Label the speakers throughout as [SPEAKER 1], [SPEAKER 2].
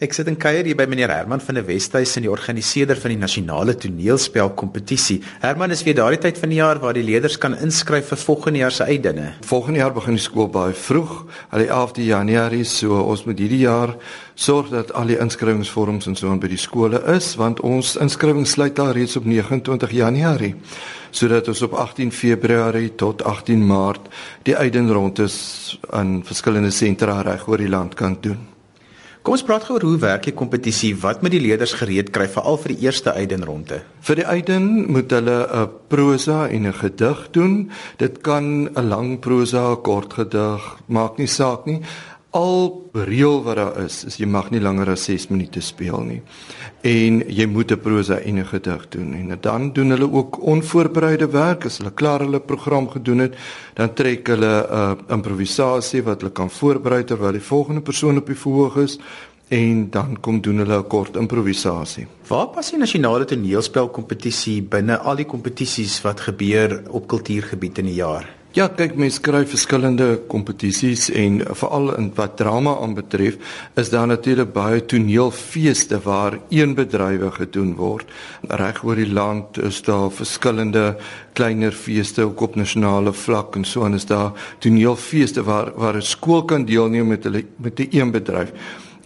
[SPEAKER 1] Ek sit in kuier hier by meneer Herman van der Westhuizen, die organiseerder van die nasionale toneelspel kompetisie. Herman is weer daardie tyd van die jaar waar die leerders kan inskryf vir volgende jaar se uitdinge.
[SPEAKER 2] Volgende jaar begin die skool baie vroeg, al die 11de Januarie, so ons moet hierdie jaar sorg dat al die inskrywingsvorms en so aan by die skole is, want ons inskrywing sluit al reeds op 29 Januarie, sodat ons op 18 Februarie tot 18 Maart die uitdenrondes aan verskillende sentra reg oor die land kan doen.
[SPEAKER 1] Kom ons praat gou oor hoe werk die kompetisie? Wat moet die leerders gereed kry veral vir die eerste uitdenronde?
[SPEAKER 2] Vir die uitden moet hulle 'n prosa en 'n gedig doen. Dit kan 'n lang prosa, 'n kort gedig, maak nie saak nie. Al reël wat daar is, is jy mag nie langer as 6 minute speel nie. En jy moet 'n prosa en 'n gedig doen. En dan doen hulle ook onvoorbereide werk. As hulle klaar hulle program gedoen het, dan trek hulle 'n uh, improvisasie wat hulle kan voorberei terwyl die volgende persoon op die verhoog is en dan kom doen hulle 'n kort improvisasie.
[SPEAKER 1] Waar pas die nasionale toneelspelkompetisie binne al die kompetisies wat gebeur op kultuurgebied in die jaar?
[SPEAKER 2] Ja, kyk mense kry verskillende kompetisies en veral in wat drama aanbetref, is daar natuurlik baie toneelfeeste waar een bedrywe gedoen word. Reg oor die land is daar verskillende kleiner feeste ook op nasionale vlak en so en is daar toneelfeeste waar waar 'n skool kan deelneem met hulle met 'n een bedryf.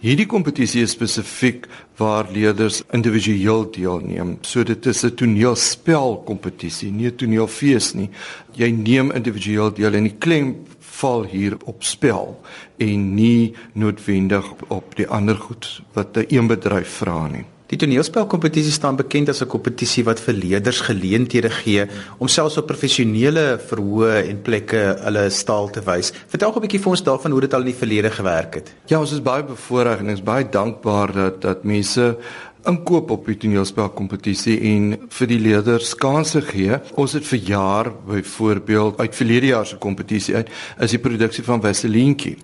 [SPEAKER 2] Hierdie kompetisie is spesifiek waar leerders individueel deelneem. So dit is 'n toneelspel kompetisie, nie 'n toneelfees nie. Jy neem individueel deel en die klem val hier op spel en nie noodwendig op die ander goed wat 'n een bedryf vra nie.
[SPEAKER 1] Die toneelspelkompetisie staan bekend as 'n kompetisie wat vir leerders geleenthede gee om selfs op professionele verhoë en plekke hulle staal te wys. Vertel gou 'n bietjie vir ons daarvan hoe dit al in die verlede gewerk het.
[SPEAKER 2] Ja, ons is baie bevoorreg en ons is baie dankbaar dat dat mense inkoop op die toneelspelkompetisie en vir die leerders kansse gee. Ons het vir jaar byvoorbeeld uit verlede jaar se kompetisie uit is die produksie van Vaselientjie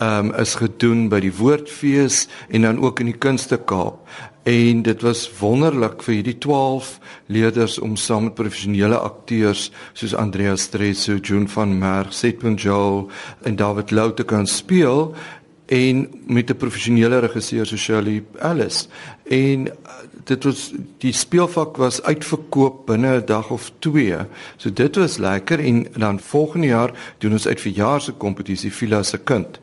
[SPEAKER 2] ehm um, is gedoen by die Woordfees en dan ook in die Kunste Kaap en dit was wonderlik vir hierdie 12 leerders om saam met professionele akteurs soos Andreas Stresso, June van Merg, Setpunt Joel en David Lou te kan speel en met 'n professionele regisseur so Shirley Ellis en uh, dit was die speelvak was uitverkoop binne 'n dag of 2. So dit was lekker en dan volgende jaar doen ons uit verjaar se kompetisie Villa se kind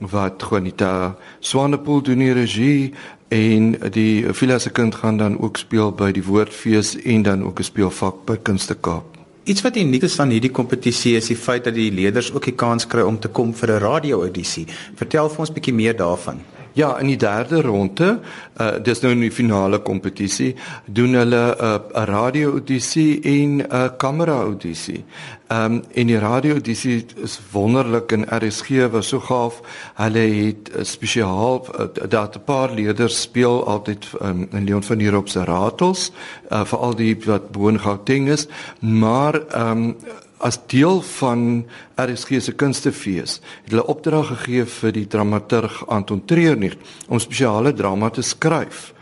[SPEAKER 2] wat Juanita Swanepoel doen die regie en die Villa se kind gaan dan ook speel by die Woordfees en dan ook 'n speelvak by Kunste Kaap.
[SPEAKER 1] Iets wat uniek is aan hierdie kompetisie is die feit dat die leerders ook die kans kry om te kom vir 'n radio-audisie. Vertel vir ons 'n bietjie meer daarvan.
[SPEAKER 2] Ja, in die derde ronde, uh dis nou in die finale kompetisie, doen hulle 'n uh, 'n radio audisie en 'n uh, kamera audisie. Ehm um, en die radio audisie is wonderlik en RSG was so gaaf. Hulle het uh, spesiaal uh, dat 'n paar leerders speel altyd um, in Leon van Hoop se ratels, uh, veral die wat boon Gauteng is, maar ehm um, as deel van RSG se kunstefees het hulle opdrag gegee vir die dramaturg Anton Treurnig om spesiale drama te skryf.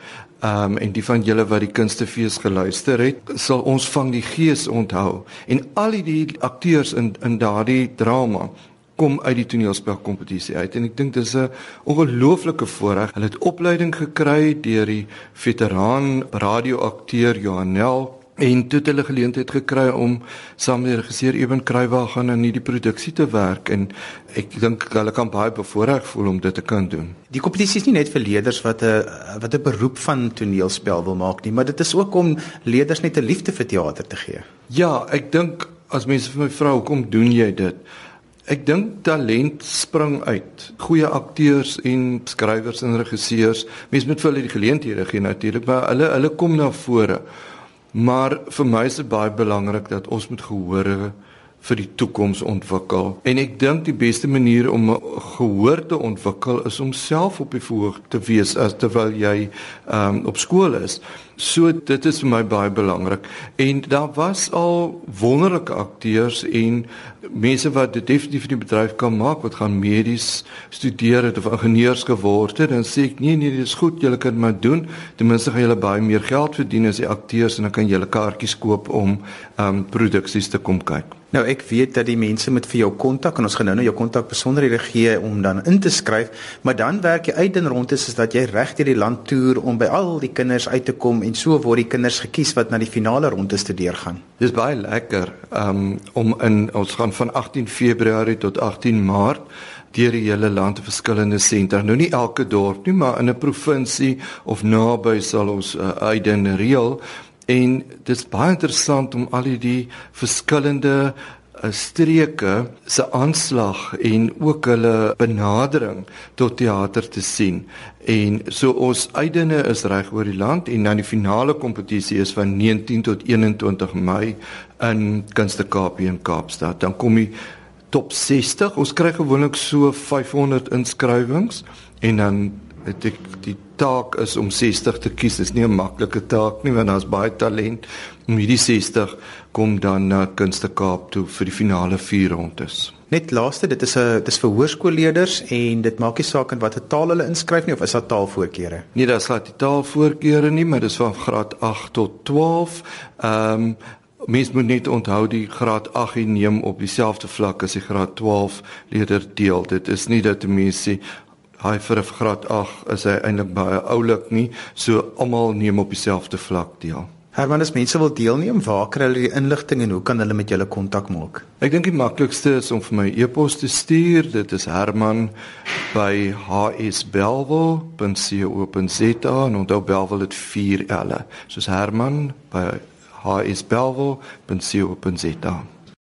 [SPEAKER 2] Ehm um, en die van julle wat die kunstefees geluister het, sal ons van die gees onthou. En al die akteurs in in daardie drama kom uit die toneelspelkompetisie uit en ek dink dis 'n ongelooflike voorreg. Hulle het opleiding gekry deur die veteraan radioakteur Johanel en toe het hulle geleentheid gekry om saam met regisseur Eben Kruiwagen aan hierdie produksie te werk en ek dink hulle kan baie bevoorreg voel om dit te kan doen.
[SPEAKER 1] Die kompetisie is nie net vir leerders wat 'n wat 'n beroep van toneelspel wil maak nie, maar dit is ook om leerders net 'n liefde vir teater te gee.
[SPEAKER 2] Ja, ek dink as mense vir my vra hoekom doen jy dit? Ek dink talent spring uit. Goeie akteurs en skrywers en regisseurs, mense moet vir hulle die geleenthede gee natuurlik, maar hulle hulle kom na vore. Maar vir my is dit baie belangrik dat ons moet gehoor vir die toekoms ontwikkel. En ek dink die beste manier om gehoor te ontwikkel is om self op die verhoog te wees as terwyl jy um, op skool is. So dit is vir my baie belangrik. En daar was al wonderlike akteurs en mense wat dit definitief in die bedryf kan maak wat gaan medies studeer het of ingenieurs geword het. Dan sê ek nee nee, dit is goed, julle kan maar doen. Ten minste gaan julle baie meer geld verdien as die akteurs en dan kan julle kaartjies koop om um, produksies te kom kyk.
[SPEAKER 1] Nou ek weet dat die mense met vir jou kontak en ons gaan nou nou jou kontak besonderhede gee om dan in te skryf, maar dan werk jy uit en rond is, is dat jy reg deur die land toer om by al die kinders uit te kom en so word die kinders gekies wat na die finale ronde te deurgaan.
[SPEAKER 2] Dis baie lekker um, om in ons gaan van 18 Februarie tot 18 Maart deur die hele land 'n verskillende sentre. Nou nie elke dorp nie, maar in 'n provinsie of naby sal ons uh, uit 'n reël en dit is baie interessant om al die verskillende uh, streke se aanslag en ook hulle benadering tot teater te sien. En so ons uitdene is reg oor die land en dan die finale kompetisie is van 19 tot 21 Mei in Kunste Kaap in Kaapstad. Dan kom die top 60. Ons kry gewoonlik so 500 inskrywings en dan het ek die taak is om 60 te kies. Dit is nie 'n maklike taak nie want daar's baie talent. Om hierdie 60 kom dan na Kunste Kaap toe vir die finale 4 rondes.
[SPEAKER 1] Net laaste, dit is 'n dis vir hoërskoolleerders en dit maak nie saak in watter taal hulle inskryf nie of is daar taalvoorkeure?
[SPEAKER 2] Nee, daar's glad nie taalvoorkeure nie, maar dis van graad 8 tot 12. Ehm um, Mens moet net onthou die graad 8 neem op dieselfde vlak as die graad 12 leerder deel. Dit is nie dat mense hy vir 'n graad 8 is hy eintlik baie oulik nie, so almal neem op dieselfde vlak deel.
[SPEAKER 1] Herman, as mense wil deelneem, waar kry hulle die inligting en hoe kan hulle met julle kontak maak?
[SPEAKER 2] Ek dink die maklikste is om vir my e-pos te stuur. Dit is herman@hsbelwel.co.za en onthou Belwel het 4 L'e. Soos Herman by hsbelwel.co.za